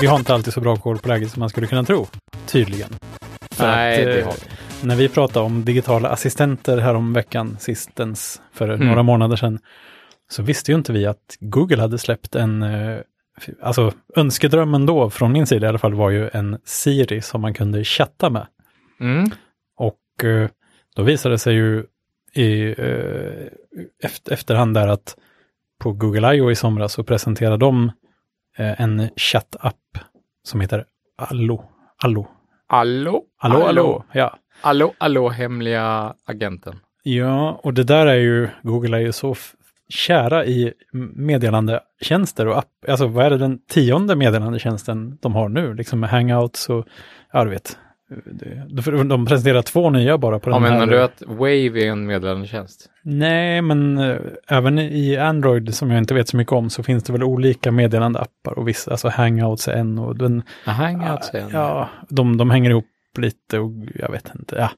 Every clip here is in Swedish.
vi har inte alltid så bra koll på läget som man skulle kunna tro, tydligen. För Nej, att, det eh, har vi. När vi pratade om digitala assistenter här om veckan, sistens, för Mm. några månader sedan, så visste ju inte vi att Google hade släppt en, eh, alltså önskedrömmen då, från min sida i alla fall, var ju en Siri som man kunde chatta med. Mm. Och eh, då visade det sig ju i efter, efterhand där att på Google I.O. i somras så presenterade de en chattapp som heter Allo. Allo. Allo? Allo, allo. Ja. Allo, allo, hemliga agenten. ja, och det där är ju, Google är ju så kära i meddelandetjänster och app. Alltså vad är det den tionde meddelandetjänsten de har nu? Liksom med hangouts och, ja du vet. Det, de- de presenterar två nya bara på Ja, den här. menar du att Wave är en meddelandetjänst? Nej, men eh, även i Android som jag inte vet så mycket om så finns det väl olika meddelandeappar och vissa, alltså Hangouts är en och den, Ja, Hangouts är en. ja, de, de hänger ihop lite och jag vet inte, ja.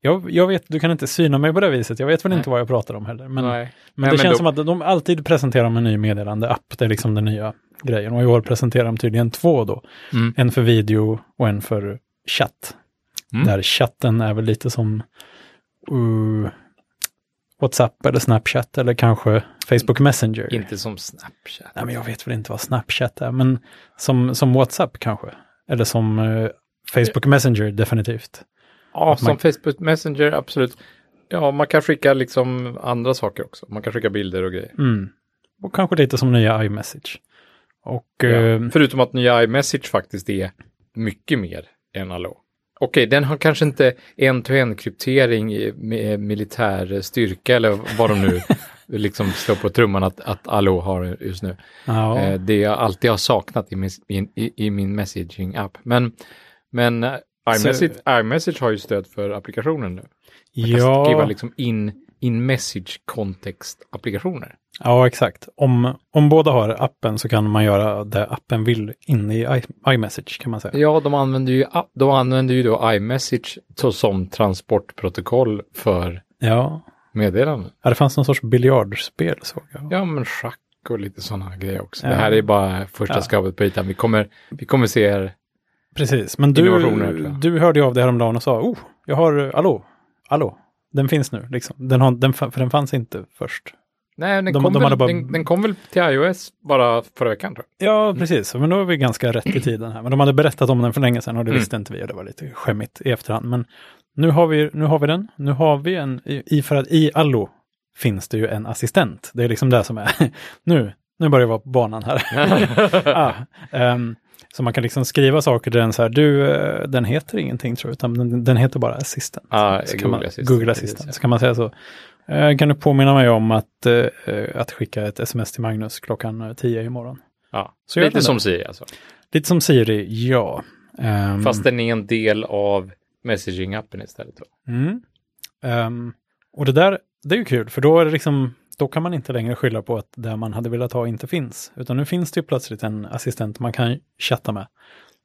Jag, jag vet, du kan inte syna mig på det viset, jag vet väl Nej. inte vad jag pratar om heller. Men, Nej. men Nej, det men känns då- som att de alltid presenterar en ny meddelandeapp, det är liksom den nya grejen. Och i år presenterar de tydligen två då, Mm. en för video och en för chatt. Mm. Där chatten är väl lite som uh, WhatsApp eller Snapchat eller kanske Facebook Messenger. Inte som Snapchat. Nej, men jag vet väl inte vad Snapchat är, men som, som WhatsApp kanske. Eller som eh, Facebook Messenger definitivt. Ja, som man- Facebook Messenger, absolut. Ja, man kan skicka liksom andra saker också. Man kan skicka bilder och grejer. Mm. Och kanske lite som nya iMessage. Och Ja. eh, Förutom att nya iMessage faktiskt är mycket mer än Allo. Okej, den har kanske inte en-to-en kryptering i- med militär styrka eller vad de nu liksom slår på trumman att, att Allo har just nu. ja, Eh, det jag alltid har saknat i min, i, i min messaging-app. Men, men eh, iMessage, iMessage har ju stöd för applikationen nu. Man kan skriva ja, liksom in, in message kontext-applikationer. ja, exakt. Om, om båda har appen så kan man göra det appen vill inne i iMessage kan man säga. Ja, de använder ju, de använder ju då iMessage som transportprotokoll för Ja, meddelanden. ja det fanns någon sorts biljardspel såg jag. Ja, men schack och lite sådana grejer också. Ja. Det här är bara första Ja. skapet på ytan. Vi kommer, vi kommer se er. Precis, men du, du hörde ju av dig häromdagen och sa, oh, jag har, allå, allå, den finns nu, liksom. Den har, den, för den fanns inte först. Nej, den, De- kom de väl, bara- den, den kom väl till iOS bara förra veckan tror jag. Ja, precis, men då är vi ganska rätt i tiden här. Men de hade berättat om den för länge sedan och det Mm. visste inte vi och det var lite skämmigt i efterhand. Men nu har vi, nu har vi den, nu har vi en, i, för att i Allo finns det ju en assistent. Det är liksom det som är, nu, nu börjar jag vara på banan här. ah, ehm, så man kan liksom skriva saker där den så här, du, eh, den heter ingenting tror jag, utan den, den heter bara assistent. Ja, så Google man, Assistant, Google Assistant, ja. så kan man säga så. Eh, kan du påminna mig om att, eh, att skicka ett sms till Magnus klockan eh, 10 imorgon? Ja, Så lite som. Siri alltså. Lite som Siri, ja. Ehm, Fast den är en del av messaging-appen istället. Mm. Ehm, och det där, det är ju kul, för då är det liksom, då kan man inte längre skylla på att det man hade velat ha inte finns. Utan nu finns det ju plötsligt en assistent man kan chatta med.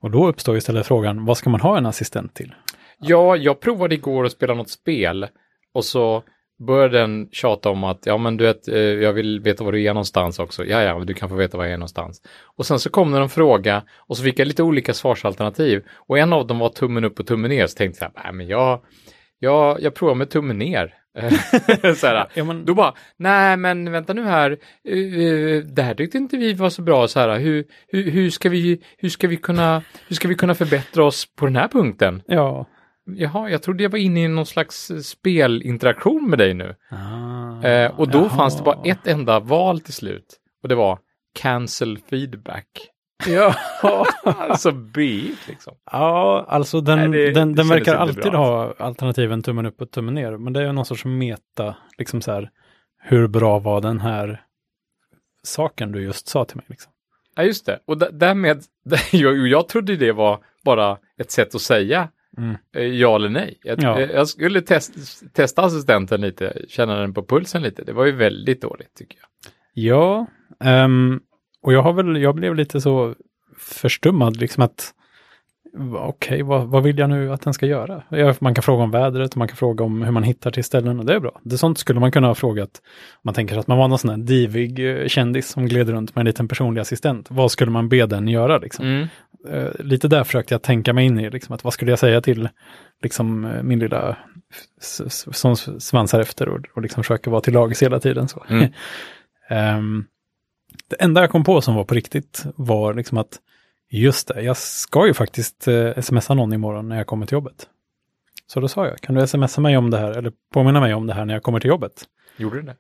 Och då uppstår istället frågan, vad ska man ha en assistent till? Ja, jag provade igår att spela något spel och så började den tjata om att ja, men du vet, eh, jag vill veta var du är någonstans också. Ja, ja, du kan få veta var jag är någonstans. Och sen så kom det en fråga och så fick jag lite olika svarsalternativ och en av dem var tummen upp och tummen ner. Så tänkte jag, nej, men jag, jag, jag provar med tummen ner. så Ja, men, Då bara, nej men vänta nu här, uh, det här tyckte inte vi var så bra så här, hur, hur, hur, ska vi, hur, ska vi kunna, hur ska vi kunna förbättra oss på den här punkten? ja. Jaha, jag trodde jag var inne i någon slags spelinteraktion med dig nu. Ah, Eh, och då jaha. fanns det bara ett enda val till slut. Och det var cancel feedback. Ja, alltså B liksom. ja alltså den, Nej, det- den, det den verkar alltid bra, ha alternativen tummen upp och tummen ner. Men det är ju någon sorts meta, liksom så här, hur bra var den här saken du just sa till mig? Liksom. Ja, just det. Och därmed, jag, jag trodde det var bara ett sätt att säga Mm. eh, ja eller nej. Jag, Ja. eh, jag skulle test, testa assistenten lite, känna den på pulsen lite. Det var ju väldigt dåligt tycker jag. Ja, ehm, och jag har väl, jag blev lite så förstummad liksom att Okej, vad, vad vill jag nu att den ska göra? Man kan fråga om vädret och man kan fråga om hur man hittar till ställen och det är bra. Det sånt skulle man kunna ha frågat. Man tänker att man var någon sån här divig eh, kändis som gled runt med en liten personlig assistent. Vad skulle man be den göra liksom? Mm. Eh, lite där försökte jag tänka mig in i, liksom, att vad skulle jag säga till liksom, eh, min lilla som svansar efter och, och liksom försöker vara till lags hela tiden. Så. Mm. Ehm, det enda jag kom på som var på riktigt var liksom att just det, jag ska ju faktiskt eh, smsa någon imorgon när jag kommer till jobbet. Så då sa jag, kan du smsa mig om det här eller påminna mig om det här när jag kommer till jobbet? Gjorde du det?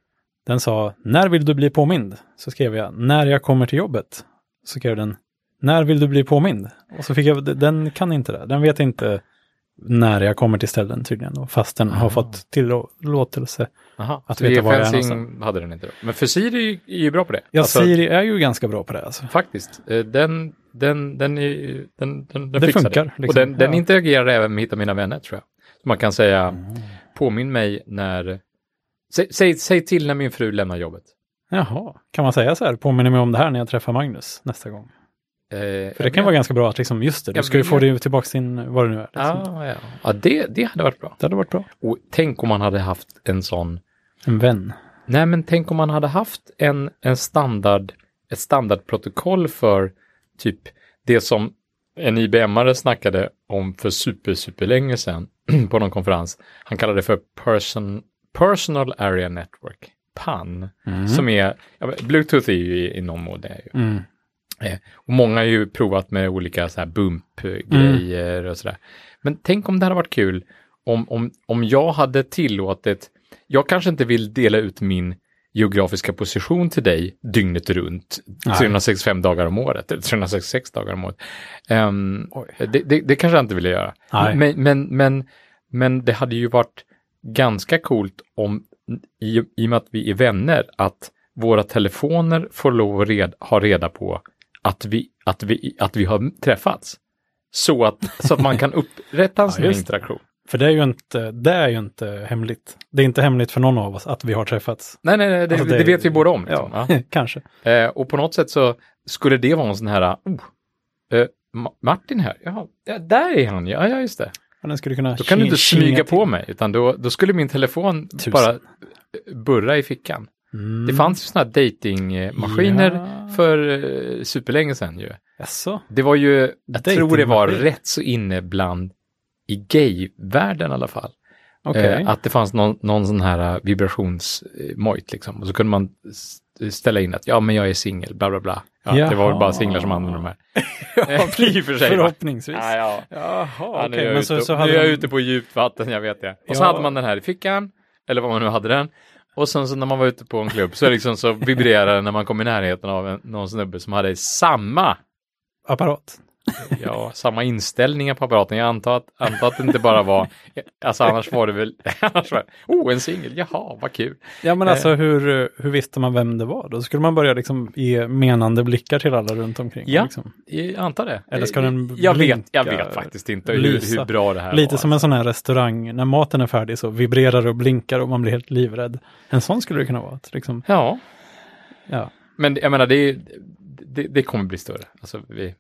Den sa, när vill du bli påmind? Så skrev jag, när jag kommer till jobbet. Så skrev den, när vill du bli påmind? Och så fick jag, den kan inte det. Den vet inte när jag kommer till ställen tydligen. Och fast den har Ah. fått tillåtelse. Aha. Att veta var jag är geofencing hade den inte då. Men för Siri är ju bra på det. Ja, Alltså, Siri är ju ganska bra på det. Alltså. Faktiskt. Eh, Den, den, den, är, den, den, den Det funkar, det. liksom. Och den, den Ja. interagerar även med Hitta mina vänner tror jag. Så man kan säga, påminn mig när... Säg, säg, säg till när min fru lämnar jobbet. Jaha, kan man säga så här, påminner mig om det här när jag träffar Magnus nästa gång? Eh, För det kan vara ganska bra att liksom, just det, du ska ju få det tillbaka sin, vad det nu är. Liksom. Ja, ja. ja det, det hade varit bra. Det hade varit bra. Och tänk om man hade haft en sån... En vän. Nej, men tänk om man hade haft en, en standard, ett standardprotokoll för typ det som en IBM-are snackade om för super, super länge sedan på någon konferens. Han kallade det för person, Personal Area Network, PAN, som är, ja, Bluetooth är ju i, i någon mån det. Är ju. Mm. Eh, och många har ju provat med olika så här bump-grejer och sådär. Men tänk om det hade varit kul om, om, om jag hade tillåtit, jag kanske inte vill dela ut min geografiska position till dig dygnet runt, Nej. 365 dagar om året, eller 366 dagar om året. Oj. det, det, det kanske jag inte ville göra. Nej. Men, men, men, men det hade ju varit ganska coolt om, i, i och med att vi är vänner, att våra telefoner får lov att red, ha reda på att vi, att vi, att vi har träffats. Så att, så att man kan upprätta en sån det. interaktion. För det är, ju inte, det är ju inte hemligt. Det är inte hemligt för någon av oss att vi har träffats. Nej, nej, nej, det, Alltså, det, vet vi båda om. Liksom. Ja, Ja. kanske. Eh, och på något sätt så skulle det vara en sån här, oh, eh, Ma- Martin här, Jaha, ja, där är han, ja, ja just det. Ja, skulle kunna Då kan du inte smyga till. på mig, utan då, då skulle min telefon Tusen. bara burra i fickan. Mm. Det fanns ju sådana datingmaskiner Ja. för eh, superlänge sedan ju. Jaså? Det var ju, jag tror det var rätt så inne bland, i gay-världen i alla fall. Okej. Eh, att det fanns någon, någon sån här uh, vibrationsmojt liksom. Och så kunde man s- ställa in att ja, men jag är singel, bla bla bla. Ja, det var väl bara singlar som använde de här. ja, I och för sig. Förhoppningsvis. Ja, ja. Jaha, Ja, nu är jag, Men ute, så, så nu är jag de- ute på djupt vatten, jag vet det. Och så Ja. hade man den här i fickan, eller vad man nu hade den. Och sen så när man var ute på en klubb så, liksom så vibrerade det när man kom i närheten av en, någon snubbe som hade samma, apparat ja, samma inställningar på apparaten. Jag antar att, antar att det inte bara var, alltså annars var det väl, annars var det, oh en singel, jaha, vad kul. Ja, men Eh. alltså hur, hur visste man vem det var? Då skulle man börja liksom ge menande blickar till alla runt omkring. Ja. Liksom. Jag antar det. Eller ska den jag vet, blinka, jag vet faktiskt inte hur, hur bra det här Lite var. som en sån här restaurang, när maten är färdig så vibrerar och blinkar och man blir helt livrädd. En sån skulle det kunna vara. Liksom, Ja, ja, men jag menar det, det, det kommer bli större. Alltså vi,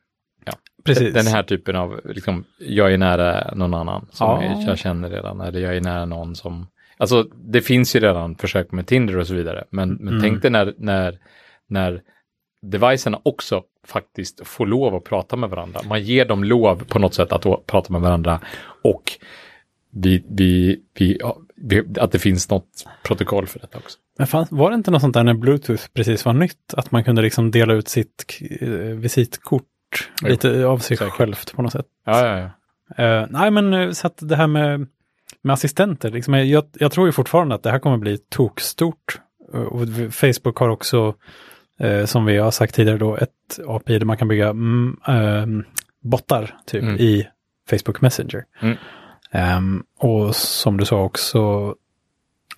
precis. Den här typen av, liksom, jag är nära någon annan som Ja. jag, jag känner redan, eller jag är nära någon som, alltså det finns ju redan försök med Tinder och så vidare, men, men Mm. tänk dig när, när, när devicerna också faktiskt får lov att prata med varandra. Man ger dem lov på något sätt att prata med varandra och vi, vi, vi, ja, att det finns något protokoll för detta också. Men fan, var det inte något sånt där när Bluetooth precis var nytt? Att man kunde liksom dela ut sitt k- eh, visitkort Jo, lite av sig säkert. självt på något sätt. Ja, ja, ja. Eh, nej, men eh, så att det här med, med assistenter, liksom, jag, jag tror ju fortfarande att det här kommer bli tokstort. Eh, Och Facebook har också, eh, som vi har sagt tidigare, då, ett API där man kan bygga mm, ehm, bottar typ Mm. i Facebook Messenger. Mm. Ehm, och som du sa också,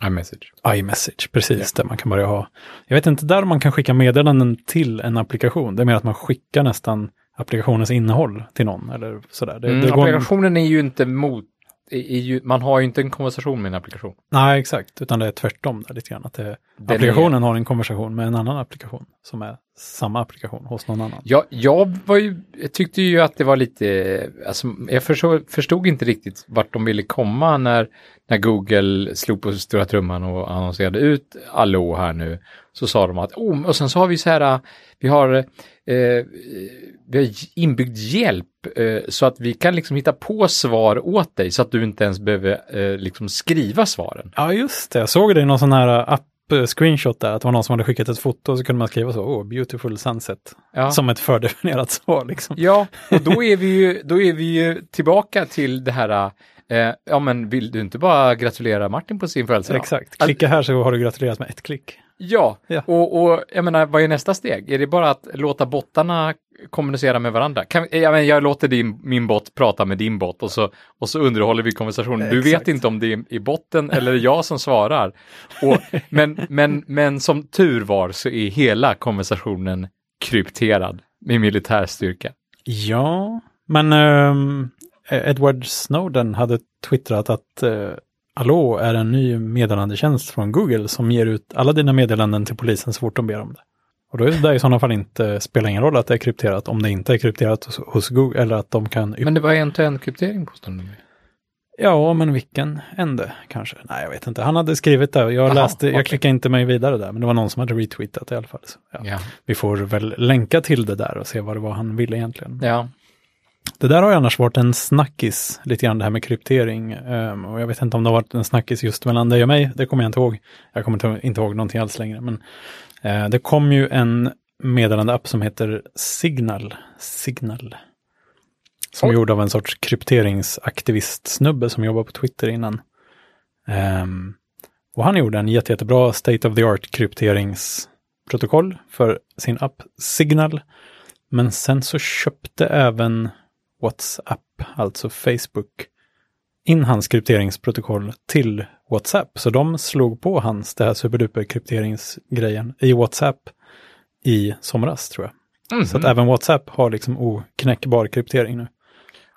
iMessage. iMessage, precis, där man kan börja ha. Jag vet inte där man kan skicka meddelanden till en applikation. Det är mer att man skickar nästan applikationens innehåll till någon eller sådär. Det, Mm, det applikationen är ju inte mot, är, är ju, man har ju inte en konversation med en applikation. nej, exakt, utan det är tvärtom där lite grann. Att det, applikationen har en konversation med en annan applikation som är samma applikation hos någon annan. Ja, jag ju, jag tyckte ju att det var lite, alltså, jag förstod, förstod inte riktigt vart de ville komma när, när Google slog på stora trumman och annonserade ut Allo här nu. Så sa de att, oh, och sen så har vi så här, vi har, eh, vi har inbyggd hjälp eh, så att vi kan liksom hitta på svar åt dig så att du inte ens behöver eh, liksom skriva svaren. Ja, just det. Jag såg det i någon sån här app screenshot där, att det var någon som hade skickat ett foto och så kunde man skriva så, oh, beautiful sunset, Ja. som ett fördefinierat svar liksom. Ja, och då är vi ju, då är vi ju tillbaka till det här, eh, ja men vill du inte bara gratulera Martin på sin födelsedag? Exakt, klicka här så har du gratulerat med ett klick. Ja, Ja. Och, och jag menar, vad är nästa steg? Är det bara att låta bottarna kommunicera med varandra? Kan, jag, menar, jag låter din, min bot prata med din bot och så, och så underhåller vi konversationen. Du vet inte om det är i botten eller jag som svarar. Och, men, men, men som tur var så är hela konversationen krypterad med militär styrka. Ja, men ehm, Edward Snowden hade twittrat att uh, Allo är en ny meddelandetjänst från Google som ger ut alla dina meddelanden till polisen så fort de ber om det. Och då är det där i sådana fall inte, spelar ingen roll att det är krypterat om det inte är krypterat hos, hos Google eller att de kan... Men det var en-till-en kryptering på stunden. Ja, men vilken ände kanske? Nej, jag vet inte. Han hade skrivit det. Jag Jaha, läste, jag okej. klickade inte mig vidare där, men det var någon som hade retweetat i alla fall. Ja. Ja. Vi får väl länka till det där och se vad det var han ville egentligen. ja. Det där har ju annars varit en snackis, lite grann det här med kryptering. Ehm, och jag vet inte om det har varit en snackis just mellan dig och mig, det kommer jag inte ihåg. Jag kommer inte- ihåg någonting alls längre. Men eh, det kom ju en meddelandeapp som heter Signal. Signal. Som är gjord av en sorts krypteringsaktivist-snubbe som jobbar på Twitter innan. Ehm, och han gjorde en jätte, jättebra state of the art krypteringsprotokoll för sin app Signal. Men sen så köpte även WhatsApp, alltså Facebook, in hans krypteringsprotokoll till WhatsApp. Så de slog på hans, det här superduper krypteringsgrejen i WhatsApp i somras tror jag. Mhm. Så att även WhatsApp har liksom oknäckbar kryptering nu.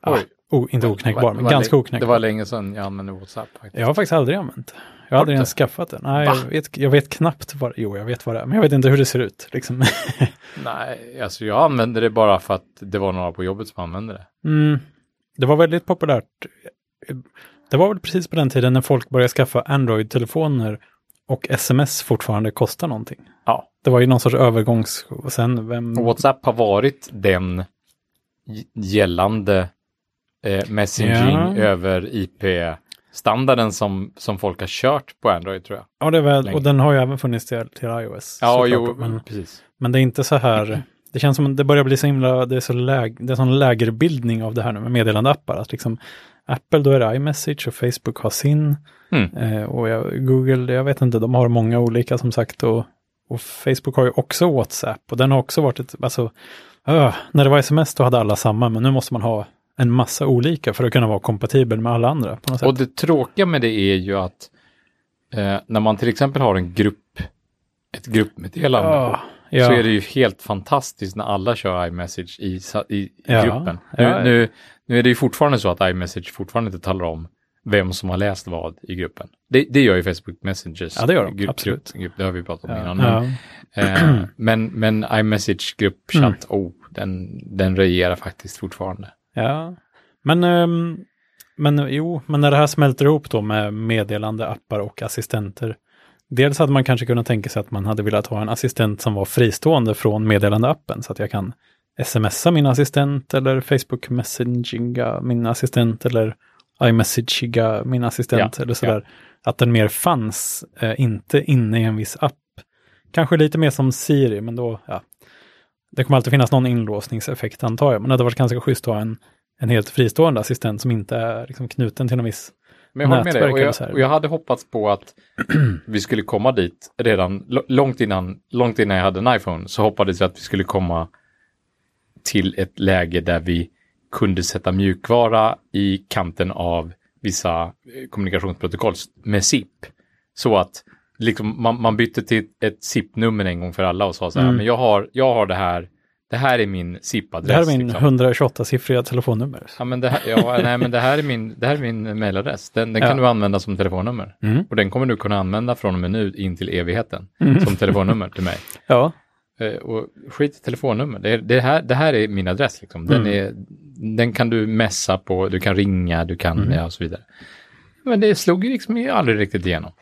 Oj. o, inte oknäckbar, men ganska Det var oknäckbar. länge sedan jag använde WhatsApp. Faktiskt. Jag har faktiskt aldrig använt. Jag har aldrig ens skaffat det. Nej, jag vet, jag vet knappt vad, jo jag vet vad det är, men jag vet inte hur det ser ut. Liksom. Nej, alltså jag använde det bara för att det var några på jobbet som använde det. Mm. Det var väldigt populärt. Det var väl precis på den tiden när folk började skaffa Android-telefoner och sms fortfarande kostar någonting. Ja. Det var ju någon sorts övergångs... Och sen vem... WhatsApp har varit den gällande eh, messaging Ja. över IP-standarden som, som folk har kört på Android tror jag. Ja, det är väl, länge. och den har ju även funnits till, till iOS. Ja, jo, Men, precis. men det är inte så här... Det känns som att det börjar bli så himla... Det är så läg, det är sån lägerbildning av det här nu med meddelandeappar. Att liksom Apple, då är det iMessage och Facebook har sin. Mm. Eh, och jag, Google, jag vet inte, de har många olika som sagt. Och, och Facebook har ju också WhatsApp. Och den har också varit ett, alltså, öh, när det var sms då hade alla samma. Men nu måste man ha en massa olika för att kunna vara kompatibel med alla andra på något sätt. Och det tråkiga med det är ju att eh, när man till exempel har en grupp, ett gruppmeddelande, Ja, ja. så är det ju helt fantastiskt när alla kör iMessage i, i, i Ja, gruppen. Nu, nu, nu är det ju fortfarande så att iMessage fortfarande inte talar om vem som har läst vad i gruppen. Det, det gör ju Facebook Messengers. Ja, det gör de, grupp, absolut. Grupp, grupp, det har vi pratat om innan. Men, eh, men, men iMessage gruppchatt, Mm. oh, den, den regerar faktiskt fortfarande. Ja, men, ehm, men jo, men när det här smälter ihop då med meddelande appar och assistenter. Dels hade man kanske kunnat tänka sig att man hade velat ha en assistent som var fristående från meddelandeappen så att jag kan smsa min assistent eller Facebook messenginga min assistent eller iMessagiga min assistent Ja, eller sådär. Att den mer fanns, eh, inte inne i en viss app. Kanske lite mer som Siri, men då, ja. Det kommer alltid finnas någon inlåsningseffekt antar jag, men det hade varit ganska schysst att ha en, en helt fristående assistent som inte är liksom knuten till någon viss Men jag håller med dig. Nätverk Och jag, och jag hade hoppats på att vi skulle komma dit redan långt innan, långt innan jag hade en iPhone. Så hoppades jag att vi skulle komma till ett läge där vi kunde sätta mjukvara i kanten av vissa eh, kommunikationsprotokoll med SIP. Så att liksom, man, man bytte till ett SIP-nummer en gång för alla och sa så här, Mm. men jag har, jag har det här, det här är min SIP-adress. Det här är min liksom. 128-siffriga telefonnummer. Ja, men det här, ja, nej, men det här är min, det här är min mailadress. Den, den kan Ja. du använda som telefonnummer. Mm. Och den kommer du kunna använda från och med nu in till evigheten Mm. som telefonnummer till mig. Ja, Eh, och skit i telefonnummer. Det, det, här, det här är min adress. Liksom. Den, Mm. är, den kan du messa på, du kan ringa, du kan, Mm. ja, och så vidare. Men det slog ju liksom aldrig riktigt igenom.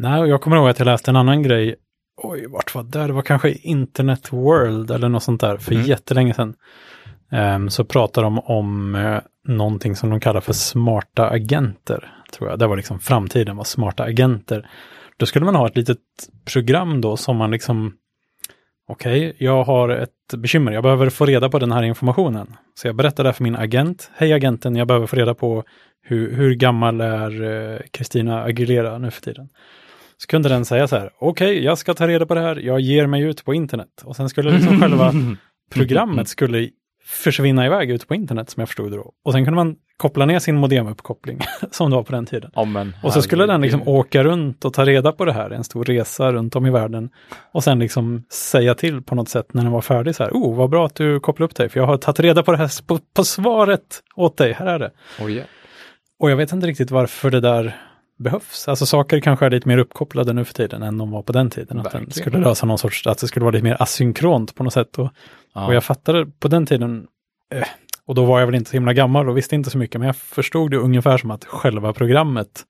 Nej, och jag kommer ihåg att jag läste en annan grej. Oj, vart var det? Det var kanske Internet World eller något sånt där för Mm. jättelänge sedan. Ehm, så pratar de om uh, någonting som de kallar för smarta agenter. Tror jag. Det var liksom framtiden, var smarta agenter. Då skulle man ha ett litet program då som man liksom Okej, jag har ett bekymmer. Jag behöver få reda på den här informationen. Så jag berättar det för min agent. Hej agenten, jag behöver få reda på hur, hur gammal är eh, Christina Aguilera nu för tiden. Så kunde den säga så här, okej, jag ska ta reda på det här, jag ger mig ut på internet. Och sen skulle liksom själva programmet skulle försvinna iväg ut på internet som jag förstod det då. Och sen kunde man koppla ner sin modemuppkoppling som det var på den tiden. Men, Och så skulle den liksom åka runt och ta reda på det här, en stor resa runt om i världen. Och sen liksom säga till på något sätt när den var färdig så här, oh vad bra att du kopplar upp dig, för jag har tagit reda på det här på, på svaret åt dig, här är det. Oj, ja. Och jag vet inte riktigt varför det där behövs. Alltså saker kanske är lite mer uppkopplade nu för tiden än de var på den tiden. Att Verkligen. den skulle lösa någon sorts, att det skulle vara lite mer asynkront på något sätt. Och, Ja. och jag fattade på den tiden, eh, och då var jag väl inte så himla gammal och visste inte så mycket, men jag förstod det ungefär som att själva programmet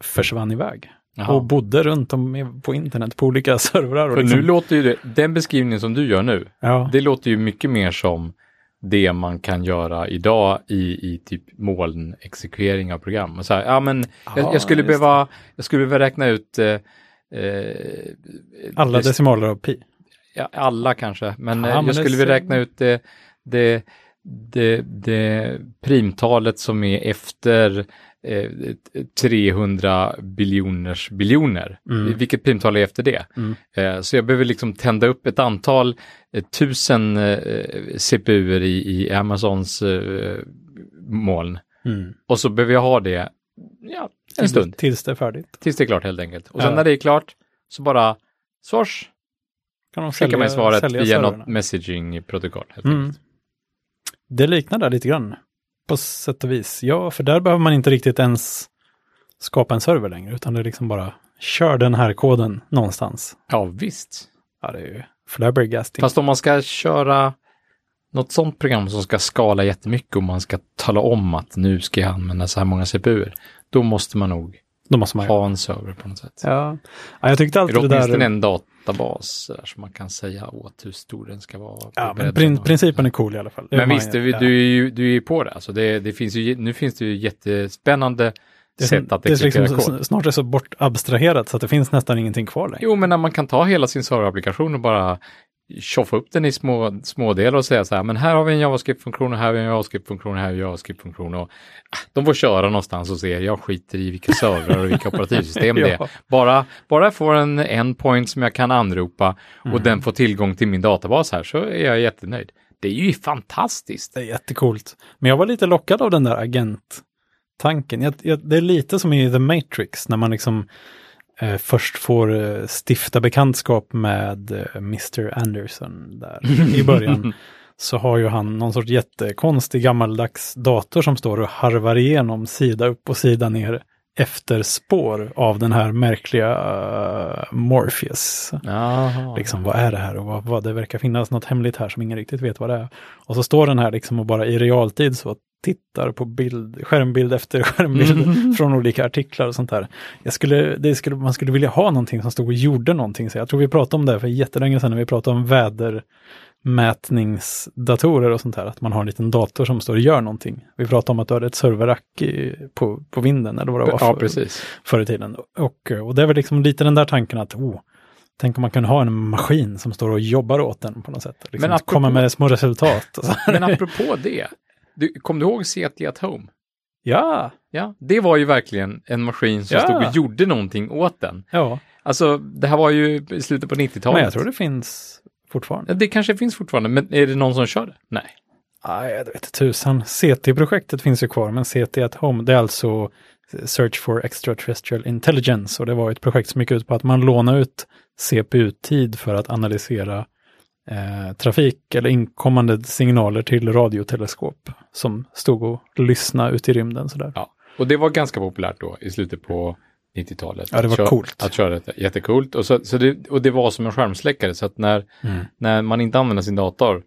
försvann iväg. Jaha. Och bodde runt om på internet på olika servrar. För liksom, nu låter ju det, den beskrivningen som du gör nu, ja, det låter ju mycket mer som det man kan göra idag i, i typ molnexekvering av program. Och så här, ja, men jag, Ja, jag, skulle just behöva, jag skulle behöva räkna ut eh, eh, alla det- decimaler av pi. ja, alla kanske, men Ja, eh, men jag det skulle vilja räkna ut det, det, det, det primtalet som är efter eh, 300 biljoners biljoner. Mm. Vilket primtal är efter det? Mm. Eh, så jag behöver liksom tända upp ett antal eh, tusen eh, CPUer i, i Amazons eh, moln. Mm. Och så behöver jag ha det ja, en Tills, stund, tills det är färdigt. tills det är klart helt enkelt. Och sen Ja. när det är klart så bara svars, Kan de skickar mig svaret sälja via servrarna. något messaging-protokoll. Mm. Det liknar där lite grann. På sätt och vis. Ja, för där behöver man inte riktigt ens skapa en server längre, utan det är liksom bara kör den här koden någonstans. Ja, visst. Ja, det är ju flabbergasting. Fast om man ska köra något sånt program som ska skala jättemycket och man ska tala om att nu ska jag använda så här många CPUer, då måste man nog Då måste man ha en server på något sätt. Ja. ja, jag tyckte alltid det åtminstone där... en databas där som man kan säga åt hur stor den ska vara. Ja, men prin, principen är cool i alla fall. Men man- visst, du, ja. du, är ju, du är ju på det. Alltså det, det finns ju, nu finns det ju jättespännande det är, sätt att det är liksom, kod. snart är det så bort abstraherat så att det finns nästan ingenting kvar längre. Jo, men när man kan ta hela sin serverapplikation och bara tjoffa upp den i små, små delar och säga så här, men här har vi en JavaScript-funktion och här har vi en JavaScript-funktion och här har vi en JavaScript-funktion och ah, de får köra någonstans och se, jag skiter i vilka servrar och vilka operativsystem det är. Ja. Bara, bara jag får en endpoint som jag kan anropa och Mm. den får tillgång till min databas här så är jag jättenöjd. Det är ju fantastiskt. Det är jättecoolt. Men jag var lite lockad av den där agenttanken. Jag, jag, det är lite som i The Matrix när man liksom eh, först får eh, stifta bekantskap med eh, Mr. Anderson där i början. så har ju han någon sorts jättekonstig gammaldags dator som står och harvar igenom sida upp och sida ner efter spår av den här märkliga eh, Morpheus. Jaha. Liksom, vad är det här och vad, vad det verkar finnas något hemligt här som ingen riktigt vet vad det är. Och så står den här liksom och bara i realtid så tittar på bild, skärmbild efter skärmbild från olika artiklar och sånt där. Jag skulle, det skulle, man skulle vilja ha någonting som stod och gjorde någonting. Så jag tror vi pratade om det för jättelänge sedan när vi pratade om vädermätningsdatorer och sånt här. Att man har en liten dator som står och gör någonting. Vi pratade om att du hade ett serverrack i, på, på vinden eller vad det var Ja, för, precis. förr i tiden. Och, och det är väl liksom lite den där tanken att oh, tänk om man kunde ha en maskin som står och jobbar åt den på något sätt. Liksom, Men apropå- kommer med små resultat. Men apropå det, du, kom du ihåg CT at Home? ja, Ja, det var ju verkligen en maskin som Ja. stod och gjorde någonting åt den. ja, Alltså, det här var ju i slutet på 90-talet. men jag tror det finns fortfarande. Det kanske finns fortfarande, men är det någon som kör det? Nej. Nej, jag vet tusan. CT-projektet finns ju kvar, men CT at Home, det är alltså Search for Extraterrestrial Intelligence och det var ett projekt som gick ut på att man lånar ut CPU-tid för att analysera eh, trafik eller inkommande signaler till radioteleskop som stod och lyssnade ut i rymden sådär. Ja. Och det var ganska populärt då i slutet på 90-talet. Ja, det var att coolt. Att köra detta, jättecoolt. Och, så, så det, och det var som en skärmsläckare, så att när, Mm. när man inte använde sin dator,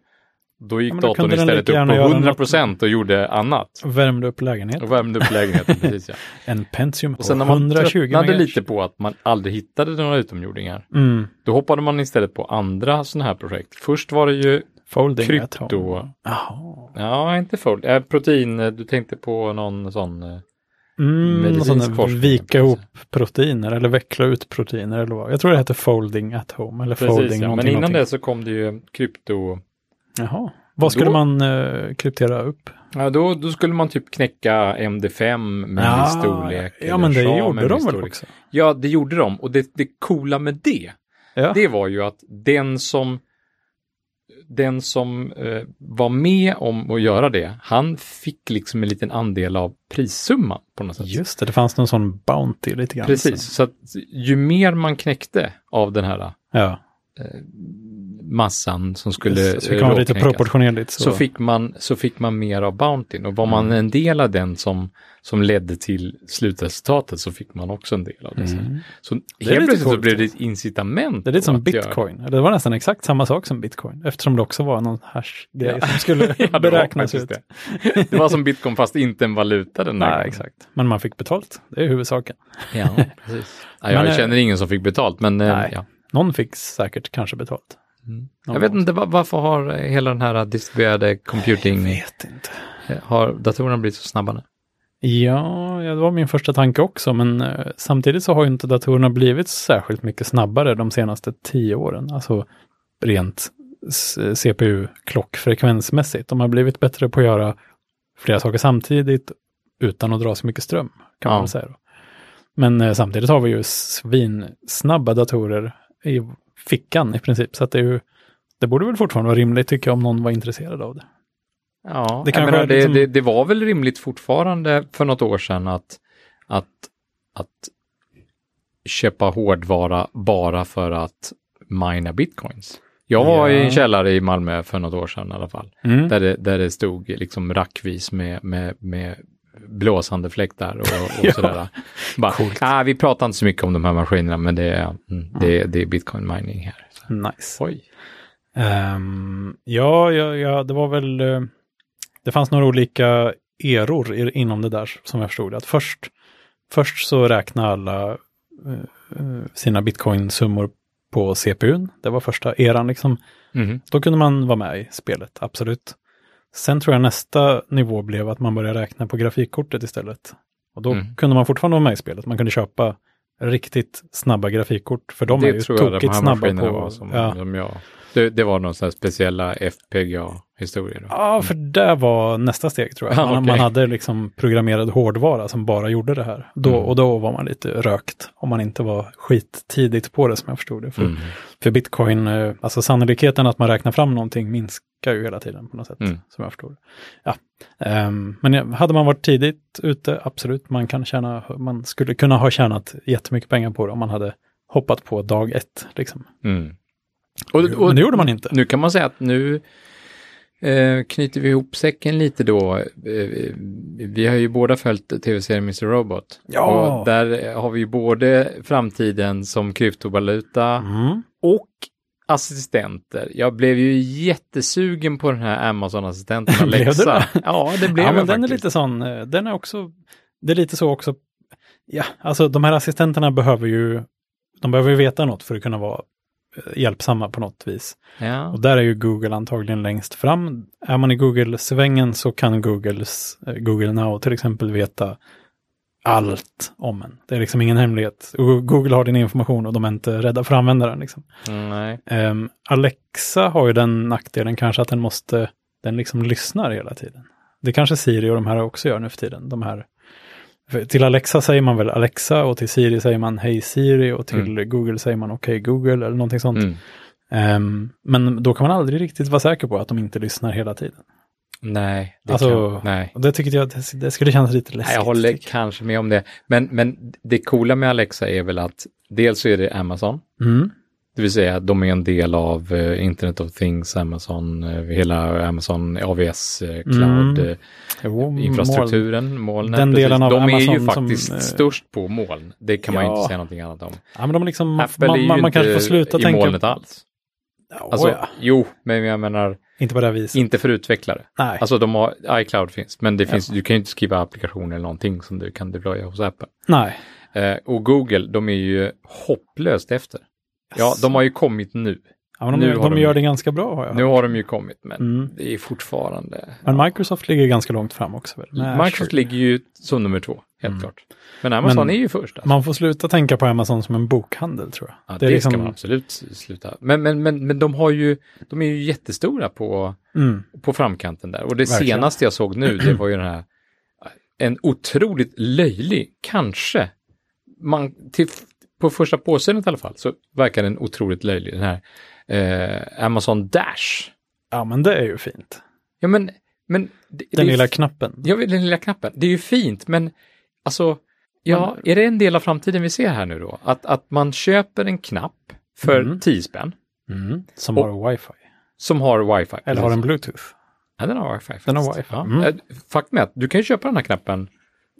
då gick Ja, då datorn istället upp på göra 100 procent och gjorde annat. Värmde upp lägenheten. Och värmde upp lägenheten, precis ja. En Pentium på Och sen när man 120 tröttnade lite på att man aldrig hittade några utomjordingar, Mm. då hoppade man istället på andra sådana här projekt. Först var det ju Folding krypto, Jaha. ja inte fold, äh, protein, eh, du tänkte på någon sån, eh, Mm, Medicinsk forskning, vika ihop proteiner eller veckla ut proteiner eller vad. Jag tror det heter folding at home eller precis folding ja. Men innan någonting. det så kom det ju krypto, Jaha. Vad skulle Då- man eh, kryptera upp? ja då, då skulle man typ knäcka MD5 med viss storlek. Ja, men det gjorde de väl också? Ja, det gjorde de. Och det, det coola med det, Ja. det var ju att den som den som eh, var med om att göra det, han fick liksom en liten andel av prissumman på något sätt. Just det, det fanns någon sån bounty lite grann. Precis, så att ju mer man knäckte av den här Ja, massan som skulle så fick man lite proportionerligt. Så, så fick, man, så fick man mer av bountyn. Och var man Mm. en del av den som, som ledde till slutresultatet så fick man också en del av det. Mm. Så helt plötsligt så blev det ett incitament. Det är lite som att göra- bitcoin. Det var nästan exakt samma sak som bitcoin. Eftersom det också var någon hash-grej Ja. som skulle Ja, beräknas ut. det. Det var som bitcoin fast inte en valuta den där Nej, exakt. Men man fick betalt. Det är huvudsaken. Ja, precis. Ja, jag Men, eh, känner ingen som fick betalt, men eh, nej. ja. Någon fick säkert kanske betalt. Mm. Jag vet inte va- varför har hela den här distribuerade computing, Jag vet inte. har datorerna blivit så snabba nu? Ja, det var min första tanke också, men eh, samtidigt så har ju inte datorerna blivit särskilt mycket snabbare de senaste tio åren. Alltså rent s- CPU-klockfrekvensmässigt. De har blivit bättre på att göra flera saker samtidigt utan att dra så mycket ström, kan man Ja. väl säga. Då. Men eh, samtidigt har vi ju svinsnabba datorer i fickan i princip, så att det är ju det borde väl fortfarande vara rimligt tycker jag om någon var intresserad av det. Ja, Det menar, det, liksom- det, det var väl rimligt fortfarande för något år sedan att, att, att köpa hårdvara bara för att mina bitcoins. Jag var i Ja. en källare i Malmö för något år sedan i alla fall, Mm. där det, där det stod liksom rackvis med, med, med blåsande fläktar och, och sådär. Bara, ah, vi pratar inte så mycket om de här maskinerna, men det är, mm, det, det är bitcoin mining här. Så, Nice. oj. Ehm, ja, ja, ja, det var väl... eh, det fanns några olika eror inom det där som jag förstod. Att först, först så räknade alla eh, sina bitcoin-summor på CPUn. Det var första eran liksom. Mhm. Då kunde man vara med i spelet, absolut. Sen tror jag nästa nivå blev att man började räkna på grafikkortet istället. Och då Mm. kunde man fortfarande vara med i spelet. Man kunde köpa riktigt snabba grafikkort, för de är ju det tror jag de tokigt här snabba maskinerna på... var som, ja. som jag. Det, det var någon sån här speciella FPGA-historier. då. Ja, för det var nästa steg tror jag. Man, okej. man hade liksom programmerad hårdvara som bara gjorde det här. Då, Mm. Och då var man lite rökt om man inte var skittidigt på det som jag förstod det. För, Mm. för bitcoin, eh, alltså sannolikheten att man räknar fram någonting minskar ju hela tiden på något sätt. Mm. Som jag förstod det. Ja. Ehm, men hade man varit tidigt ute, absolut, man, kan tjäna, man skulle kunna ha tjänat jättemycket pengar på det om man hade hoppat på dag ett. Liksom. Mm. Och, och, men det gjorde man inte. Nu kan man säga att nu eh, knyter vi ihop säcken lite då. Eh, vi har ju båda följt tv-serien Mr. Robot. Ja. Och där har vi ju både framtiden som kryptovaluta Mm. och assistenter. Jag blev ju jättesugen på den här Amazon-assistenten Alexa. Ja, det blev ja, jag men den är lite sån, eh, den är också, det är lite så också, ja, alltså de här assistenterna behöver ju, de behöver ju veta något för att kunna vara hjälpsamma på något vis. Ja. Och där är ju Google antagligen längst fram. Är man i Google-svängen så kan Googles, eh, Google Now till exempel veta allt om en. Det är liksom ingen hemlighet. Google har din information och de är inte rädda för att använda den. Liksom. Ehm, Alexa har ju den nackdelen kanske att den måste, den liksom lyssnar hela tiden. Det kanske Siri och de här också gör nu för tiden. De här, till Alexa säger man väl Alexa och till Siri säger man Hej Siri och till Google säger man Okej Google eller någonting sånt. Mm. Ehm, men då kan man aldrig riktigt vara säker på att de inte lyssnar hela tiden. Nej, det Alltså, kan, nej. Det tyckte jag, det, det skulle kännas lite läskigt. Nej, jag håller kanske med om det. Men, men det coola med Alexa är väl att dels så är det Amazon. Mm. Det vill säga de är en del av eh, Internet of Things, Amazon, eh, hela Amazon AVS eh, cloud Mm. eh, Jo, infrastrukturen, molnen. Den delen av de är ju Amazon som, faktiskt eh, störst på moln. Det kan man ju Ja. inte säga någonting annat om. Ja, men de är liksom, man, Apple är man, ju man, man kanske får sluta i tänka... molnet alls. Ja, Alltså, ja. Jo, men jag menar Inte på det viset. inte för utvecklare. Nej. Alltså de har, iCloud finns, men det Ja. finns, du kan ju inte skriva applikationer eller någonting som du kan deploya hos Apple. Nej. Eh, och Google, de är ju hopplöst efter. Ja, de har ju kommit nu. Ja, men nu de, de, de gör ju- det ganska bra har jag Nu har de ju kommit, men Mm. det är fortfarande... Men ja. Microsoft ligger ganska långt fram också. Väl? Microsoft Azure. ligger ju som nummer två, helt Mm. klart. Men Amazon Men är ju först. Alltså. Man får sluta tänka på Amazon som en bokhandel tror jag. Ja, det det, liksom, ska man absolut sluta. Men, men, men, men de har ju, de är ju jättestora på, mm, på framkanten där. Och det Verkligen. senaste jag såg nu, det var ju den här, en otroligt löjlig, kanske, man, till, på första påseende i alla fall, så verkar den otroligt löjlig, den här eh, Amazon Dash. ja, men det är ju fint. Ja, men, men det, det Den är lilla knappen. Ja, den lilla knappen. Det är ju fint, men alltså, ja, Men- är det en del av framtiden vi ser här nu då? Att, att man köper en knapp för Mm. 10 spänn Mm, som Och- har wifi. som har wifi. Eller har den bluetooth. Ja, den har wifi. Den har wifi. Ja. Mm. Eh, Faktum är att du kan ju köpa den här knappen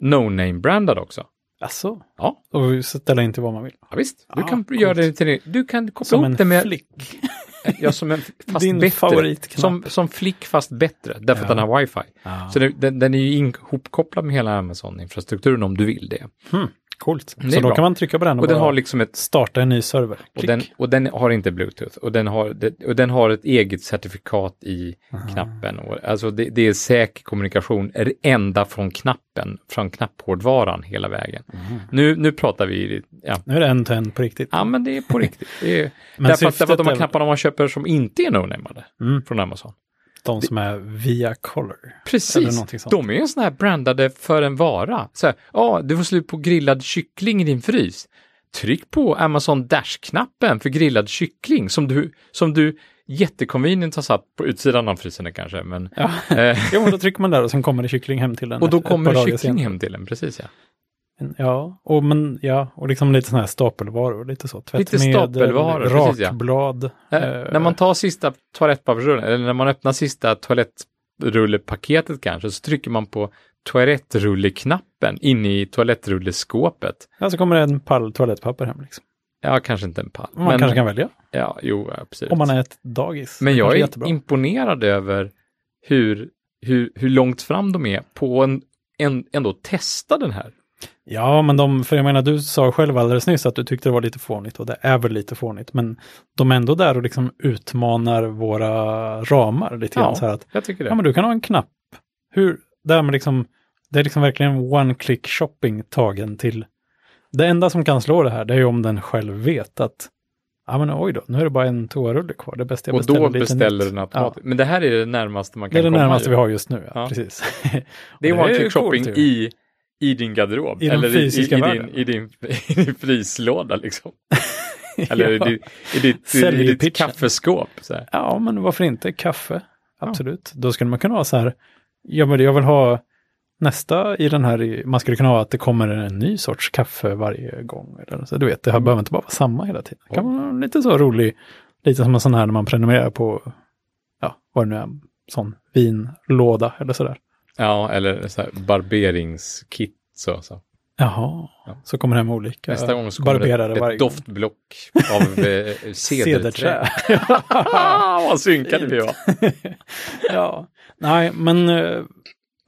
no-name-brandad också. Alltså? Ja. Och ställa in till vad man vill. Ja, visst, du Ah, kan coolt. göra det till din- Du kan koppla Som ihop en det med... flick. Ja, som en fast Din bättre. favoritknapp. Som, som flick fast bättre, därför att Ja. den har wifi. Ja. Så det, den, den är ju ihopkopplad med hela Amazon-infrastrukturen om du vill det. Hmm, coolt. Det är Så då bra. kan man trycka på den och, Och den har liksom ett starta en ny server. Och den, och den har inte Bluetooth och den har, det- och den har ett eget certifikat i Aha. knappen. Och, alltså det, det är säker kommunikation, är det ända från knappen, från knapphårdvaran hela vägen. Mhm. Nu, nu pratar vi, ja, Nu är det en till en på riktigt. ja men det är på riktigt. Det är, Men därför, att, därför att de här är- knapparna man köper som inte är no-namade Mm, från Amazon. De som är via color. Precis, de är ju sån här brandade för en vara. Så här, ja, du får slut på grillad kyckling i din frys. Tryck på Amazon Dash-knappen för grillad kyckling som du, som du jätteconvenient har satt på utsidan av frysen kanske. Men, Ja. eh, Jo, då trycker man där och sen kommer det kyckling hem till den. och då kommer det kyckling hem till en, precis ja. Ja, och, men, ja, och liksom lite sådana här stapelvaror, lite så. Lite Tvättmedel, stapelvaror, precis, ja. rakblad. Eh, eh, när man tar sista toalettpappersrullen, eller när man öppnar sista toalettrullpaketet kanske, så trycker man på toalettrulleknappen in i toalettrulleskåpet. Ja, så kommer det en pall toalettpapper hem. Liksom. Ja, kanske inte en pall. Man kanske kan välja, Ja, jo, absolut. om man är ett dagis. Men jag är jättebra. imponerad över hur, hur, hur långt fram de är på en, en ändå testa den här. Ja, men de, för jag menar, du sa själv alldeles nyss att du tyckte det var lite fånigt och det är väl lite fånigt, men de är ändå där och liksom utmanar våra ramar lite grann. Ja. Så här att, Jag tycker det. ja men du kan ha en knapp. Hur, där med liksom, det är liksom verkligen one-click shopping tagen till, det enda som kan slå det här, det är ju om den själv vet att, ja men oj då, nu är det bara en toarulle kvar, det är bäst jag och då beställer nytt. den automatiskt. Men det här är det närmaste man Det kan är det komma. närmaste ju. vi har just nu, ja, Ja. precis. Det är Och one ju click shopping i, i din garderob. I eller i, i, din, i, din, i din fryslåda liksom. Eller Ja. i, ditt- i ditt, i ditt kaffeskåp. Ja, men varför inte kaffe? Absolut. Då skulle man kunna ha så här, ja, men jag vill ha nästa i den här, man skulle kunna ha att det kommer en ny sorts kaffe varje gång. Eller så, du vet, det här behöver inte bara vara samma hela tiden. Det kan vara lite så rolig, lite som en sån här när man prenumererar på, ja, vad det nu är, sån vinlåda eller sådär. Ja, eller så här barberingskit. Så, så. Jaha, Ja. så kommer det hem olika Nästa gång så kommer det varje ett gång. doftblock av eh, cederträ. Vad synkade vi var. ja, nej, men eh,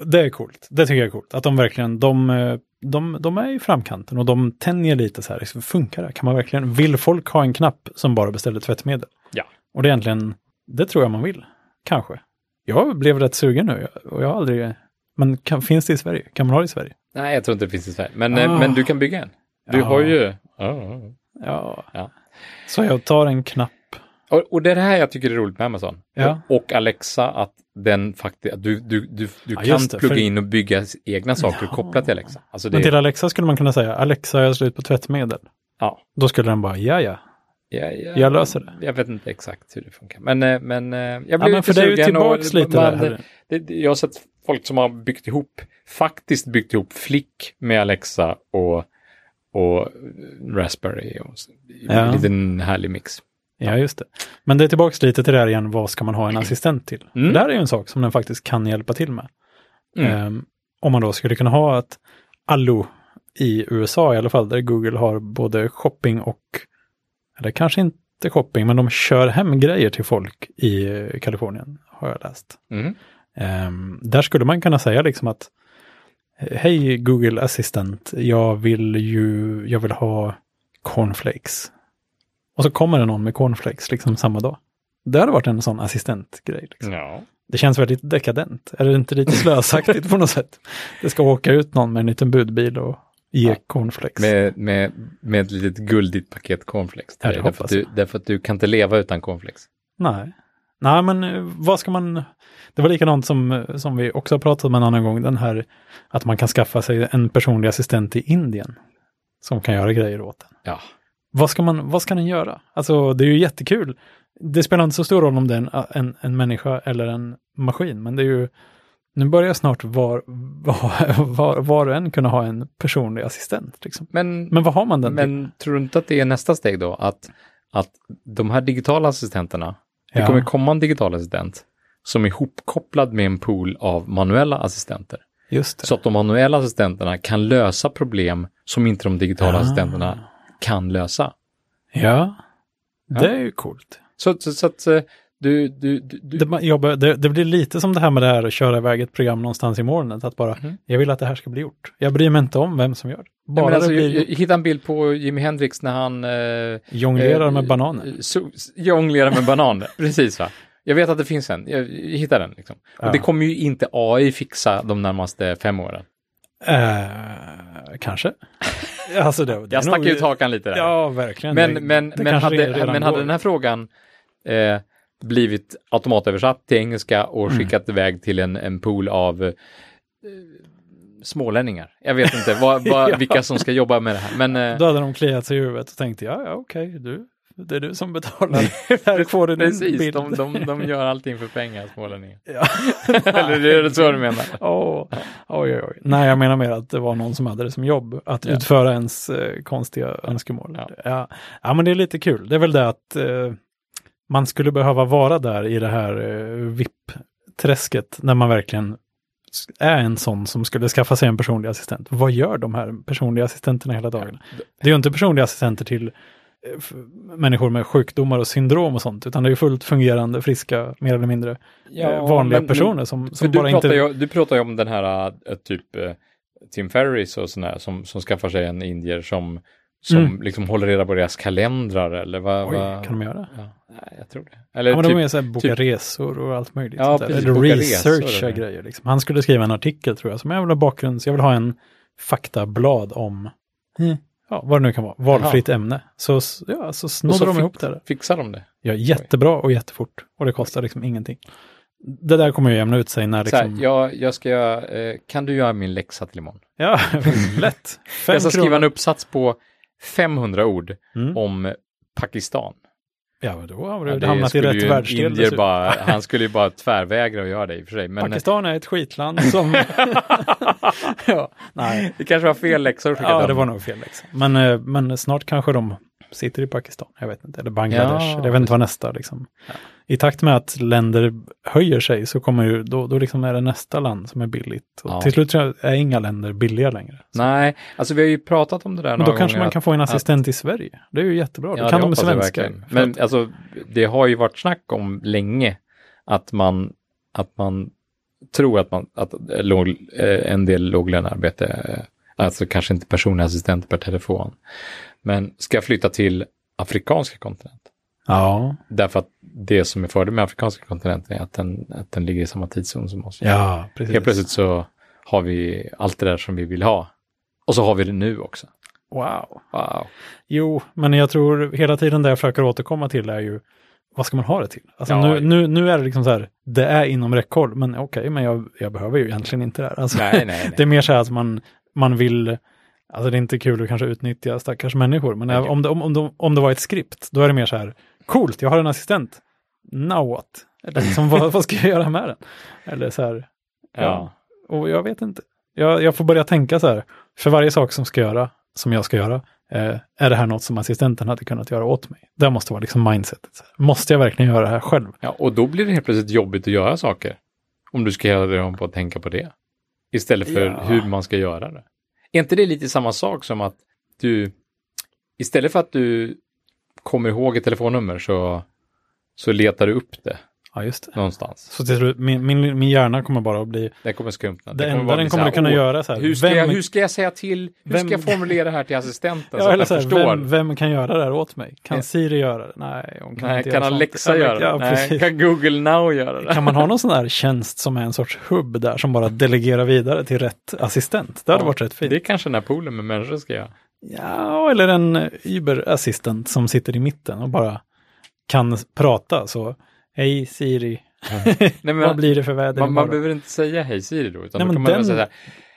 det är coolt. Det tycker jag är coolt. Att de verkligen, de, eh, de, de är i framkanten och de tänjer lite så här. Liksom, funkar det? Kan man verkligen, vill folk ha en knapp som bara beställer tvättmedel? Ja. Och det är egentligen, det tror jag man vill. Kanske. Jag blev rätt sugen nu och jag har aldrig, men kan, finns det i Sverige? Kan man ha det i Sverige? Nej, jag tror inte det finns i Sverige. Men, eh, Ah. men du kan bygga en. Du Ja. har ju... Ja, ja, ja. Så jag tar en knapp. Och, och det är det här jag tycker är roligt med Amazon. Ja. Och, och Alexa, att den faktiskt, du, du, du, du Ja, kan det, plugga för- in och bygga egna saker Ja. kopplat till Alexa. Alltså det, Men till Alexa skulle man kunna säga, Alexa, jag har slut på tvättmedel. Ja. Då skulle den bara, ja ja, ja, ja, jag löser det. Jag vet inte exakt hur det funkar. Men, eh, men eh, jag blev Ja, lite sugen tillbaks och lite man, där. Det, jag har sett folk som har byggt ihop, faktiskt byggt ihop Flick med Alexa och, och Raspberry. Och, Ja. En liten härlig mix. Ja, just det. Men det är tillbaka lite till det här igen, vad ska man ha en assistent till? Mm. Det här är ju en sak som den faktiskt kan hjälpa till med. Mm. Ehm, om man då skulle kunna ha ett Allo i USA i alla fall, där Google har både shopping och, eller kanske inte shopping, men de kör hem grejer till folk i eh, Kalifornien, har jag läst. Mm. Ehm, där skulle man kunna säga liksom att Hej Google Assistant, jag vill ju, jag vill ha cornflakes. Och så kommer det någon med cornflakes liksom samma dag. Det hade varit en sån assistentgrej. Liksom. Ja. Det känns väldigt dekadent. Är det inte lite slösaktigt på något sätt? Det ska åka ut någon med en liten budbil och ge Ja. cornflakes. Med, med, med ett litet guldigt paket cornflakes. Ja, därför, att du, därför att du kan inte leva utan cornflakes. Nej. Nej, men eh, vad ska man... Det var likadant som, eh, som vi också har pratat om en annan gång, den här att man kan skaffa sig en personlig assistent i Indien som kan göra grejer åt en. Ja. Vad ska, man, vad ska den göra? Alltså, det är ju jättekul. Det spelar inte så stor roll om det är en, en, en människa eller en maskin, men det är ju... Nu börjar snart var, var, var, var och en kunna ha en personlig assistent. Liksom. Men, Men vad har man den till? men tror du inte att det är nästa steg då? Att, att de här digitala assistenterna, det Ja. kommer komma en digital assistent som är ihopkopplad med en pool av manuella assistenter. Det. Så att de manuella assistenterna kan lösa problem som inte de digitala Ah. assistenterna kan lösa. Ja, det Ja. är ju coolt. Så, så, så att eh, du, du, du, Det, jobbar, det, det blir lite som det här med det här att köra iväg ett program någonstans i molnet. Att bara, Mhm. jag vill att det här ska bli gjort. Jag bryr mig inte om vem som gör det. Ja, Bara men alltså, det blir jag hittade en bild på Jimi Hendrix när han eh, jonglerar eh, med bananer. Så, jonglerar med bananer, precis va? Jag vet att det finns en, jag, hittade den liksom. Ja. Och det kommer ju inte AI fixa de närmaste fem åren. Eh, kanske. alltså det, det Jag stack nog- ut hakan lite där. Ja, verkligen. men men, men, hade, men hade den här frågan eh, blivit automatöversatt till engelska och Mm. skickat iväg till en, en pool av eh, smålänningar. Jag vet inte vad, vad, Ja. vilka som ska jobba med det här. Men, eh, Då hade de kliat sig i huvudet och tänkte, ja, ja okej, du, det är du som betalar. här får du precis, bild. de, de, de gör allting för pengar, smålänningar. Ja. Eller det är det så du menar? Åh, oj, oj, oj. Nej, jag menar mer att det var någon som hade det som jobb, att Ja. utföra ens eh, konstiga önskemål. Ja. Ja. men det är lite kul. Det är väl det att eh, man skulle behöva vara där i det här eh, VIP-träsket när man verkligen är en sån som skulle skaffa sig en personlig assistent. Vad gör de här personliga assistenterna hela dagarna? Det är ju inte personliga assistenter till eh, människor med sjukdomar och syndrom och sånt, utan det är fullt fungerande, friska, mer eller mindre eh, vanliga men- personer som, som bara inte... ju, du pratar ju om den här typ Tim Ferris och sådär som, som skaffar sig en indier som, som Mm. liksom håller reda på deras kalendrar eller vad? Oj, vad- kan de göra? Ja, nej, jag tror det. Eller Ja, men de typ, är så här, boka typ- resor och allt möjligt. Ja, precis, Eller researcha resor, grejer. Liksom. Han skulle skriva en artikel tror jag, som jag vill ha bakgrunds... Jag vill ha en faktablad om Mm. ja, vad det nu kan vara, valfritt ämne. Så, ja, så snodde så de ihop det. Där. Fixar de det? Ja, jättebra och jättefort. Och det kostar liksom ingenting. Det där kommer ju jämna ut sig när Så här, liksom... jag, jag ska, eh, kan du göra min läxa till imorgon? Ja, lätt. Jag ska skriva en uppsats på 500 ord Mm. om Pakistan. Ja, men då har Ja, du det hamnat i rätt världsdel. bara, han skulle ju bara tvärvägra att göra det i och för sig. Men Pakistan är ett skitland som... ja, nej. det kanske var fel läxor skicka Ja, det var nog fel liksom. Men, eh, men snart kanske de sitter i Pakistan, jag vet inte, eller Bangladesh, Ja, jag vet inte vad nästa liksom. I takt med att länder höjer sig så kommer ju, då, då liksom är det nästa land som är billigt. Och Ja. Till slut är inga länder billiga längre. Så. Nej, alltså vi har ju pratat om det där Men några då kanske man kan få en assistent i Sverige. Det är ju jättebra, då Ja, kan det de svenska. Men att- alltså, det har ju varit snack om länge att man, att man tror att, man, att låg, eh, en del låglönearbete, eh, alltså kanske inte personlig assistent per telefon, men ska flytta till afrikanska kontinent. Ja, Därför att det som är fördel med afrikanska kontinenten är att den, att den ligger i samma tidszon som oss. ja, precis. Helt plötsligt så har vi allt det där som vi vill ha. Och så har vi det nu också. Wow. Wow. Jo, men jag tror hela tiden det jag försöker återkomma till är ju vad ska man ha det till? Alltså Ja. nu, nu, nu är det liksom så här, det är inom räckhåll, men okej, men jag, jag behöver ju egentligen inte det här. Alltså, Nej, nej, nej. det är mer så här att man, man vill, alltså det är inte kul att kanske utnyttja stackars människor, men Nej. om det, om, om, de, om det var ett skript, då är det mer så här, coolt, jag har en assistent, now what? Eller liksom, vad, vad ska jag göra med den? Eller så här, Ja. och jag vet inte. Jag, jag får börja tänka så här, för varje sak som ska göra, som jag ska göra, Eh, är det här något som assistenten hade kunnat göra åt mig? Det måste vara liksom mindsetet. Här, Måste jag verkligen göra det här själv? Ja, och då blir det helt plötsligt jobbigt att göra saker. Om du ska hela tiden på att tänka på det. Istället för Ja. hur man ska göra det. Är inte det lite samma sak som att du, istället för att du kommer ihåg ett telefonnummer så, så letar du upp det? Ja, just det. någonstans. Så till slut, min, min, min hjärna kommer bara att bli... Det kommer skrumpna. Det kommer enda den kommer så att kunna "Åh, göra så här. Hur ska, vem, jag, hur ska jag säga till, hur vem- ska jag formulera det här till assistenten så ja, eller att så den förstår? vem, vem kan göra det här åt mig? Kan Ja. Siri göra det? Nej, hon kan Nej, inte kan. Alexa göra det? Ja, Nej, kan Google Now göra det? Kan man ha någon sån här tjänst som är en sorts hubb där som bara delegerar vidare till rätt assistent? Det hade Ja, varit rätt fint. Det är kanske den här poolen med människor ska göra. Ja, eller en Uber-assistent som sitter i mitten och bara kan prata så. Hej Siri, Nej, men, vad blir det för väder man, man behöver inte säga hej Siri då, utan Nej, då men kan man den- väl säga så här,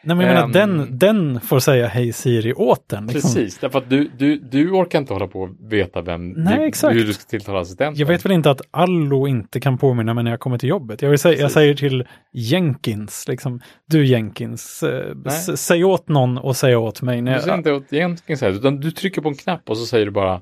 Nej, men jag menar, Ehm, den, den får säga hej Siri åt den. Liksom. Precis, därför att du, du, du orkar inte hålla på och veta vem, Nej, du, exakt. hur du ska tilltala assistenten. Jag vet väl inte att Allo inte kan påminna mig när jag kommer till jobbet. Jag, vill säga, jag säger till Jenkins, liksom, du Jenkins, eh, säg åt någon och säg åt mig. När Du säger jag, inte åt här, utan du trycker på en knapp och så säger du bara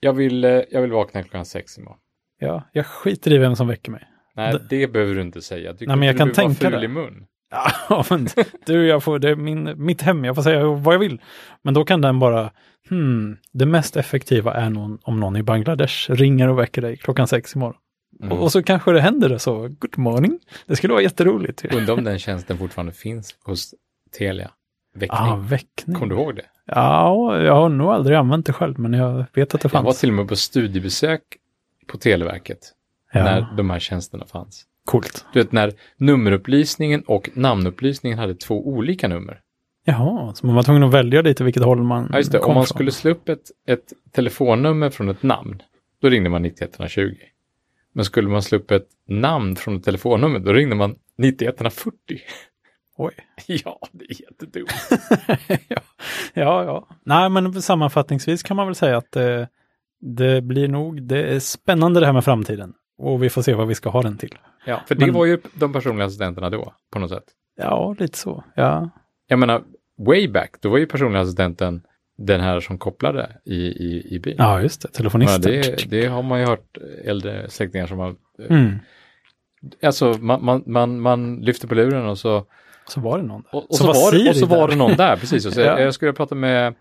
jag vill, eh, jag vill vakna klockan sex imorgon. Ja, jag skiter i vem som väcker mig. Nej, Det- det, behöver du inte säga. Du, Nej, men jag du kan tänka det. i mun. Ja, men du, jag får, det är min, mitt hem, jag får säga vad jag vill. Men då kan den bara, hmm, det mest effektiva är någon, om någon i Bangladesh ringer och väcker dig klockan sex imorgon. Mm. Och, och så kanske det händer det så, good morning. Det skulle vara jätteroligt. Undrar om den tjänsten fortfarande finns hos Telia. Väckning. Ah, väckning. Kommer du ihåg det? Ja, jag har nog aldrig använt det själv, men jag vet att det Jag var fanns. till och med på studiebesök på Televerket Ja, när de här tjänsterna fanns. coolt. Du vet när nummerupplysningen och namnupplysningen hade två olika nummer. Jaha, så man var tvungen att välja lite vilket håll man Ja, just det. Om man från. skulle slå upp ett, ett telefonnummer från ett namn, då ringde man 9120. Men skulle man slå upp ett namn från ett telefonnummer, då ringde man 9140. Oj. ja, det är jättedumt. ja, ja, ja. Nej, men sammanfattningsvis kan man väl säga att eh, det blir nog, det är spännande det här med framtiden. Och vi får se vad vi ska ha den till. Ja, för det Men- var ju de personliga assistenterna då, på något sätt. Ja, lite så. Ja, Jag menar, way back, då var ju personliga assistenten den här som kopplade i, i, i bil. ja just det. Ja, Telefonisten. det, det har man ju hört äldre släktingar som har... Mm. Alltså, man, man, man, man lyfter på luren och så Så var det någon där. Och, och, så, var, och så var det någon där, precis. Och så, Ja. Jag skulle prata med,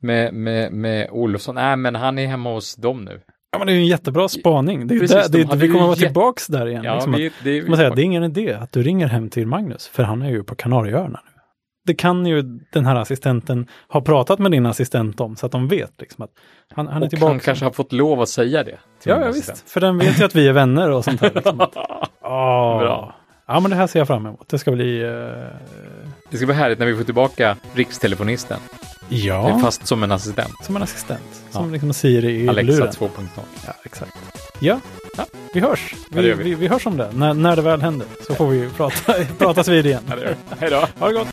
med, med, med Olofsson. Nej, men han är hemma hos dem nu. Ja, men det är ju en jättebra spaning. Det är Precis, där, de det, vi kommer vara jätte- tillbaks där igen. Ja, liksom att- vi, det, Man säger, det är ingen idé att du ringer hem till Magnus, för han är ju på Kanarieöarna nu. Det kan ju den här assistenten ha pratat med din assistent om, så att de vet liksom att han, han är och tillbaka. han kanske har fått lov att säga det. Ja, ja visst. För den vet ju att vi är vänner och sånt här. Liksom. att, Åh. Bra. Ja, men det här ser jag fram emot. Det ska bli... eh, Det ska bli härligt när vi får tillbaka rikstelefonisten. Ja, Fast som en assistent. som en assistent. Som Ja. liksom Siri i Alexa luren. 2.0. Ja, exakt. Ja, Ja. vi hörs. Ja, Vi, gör vi. vi, vi hörs om det. När, när det väl händer så får vi prata, pratas vid igen. Ja. Hej då! Ha det gott!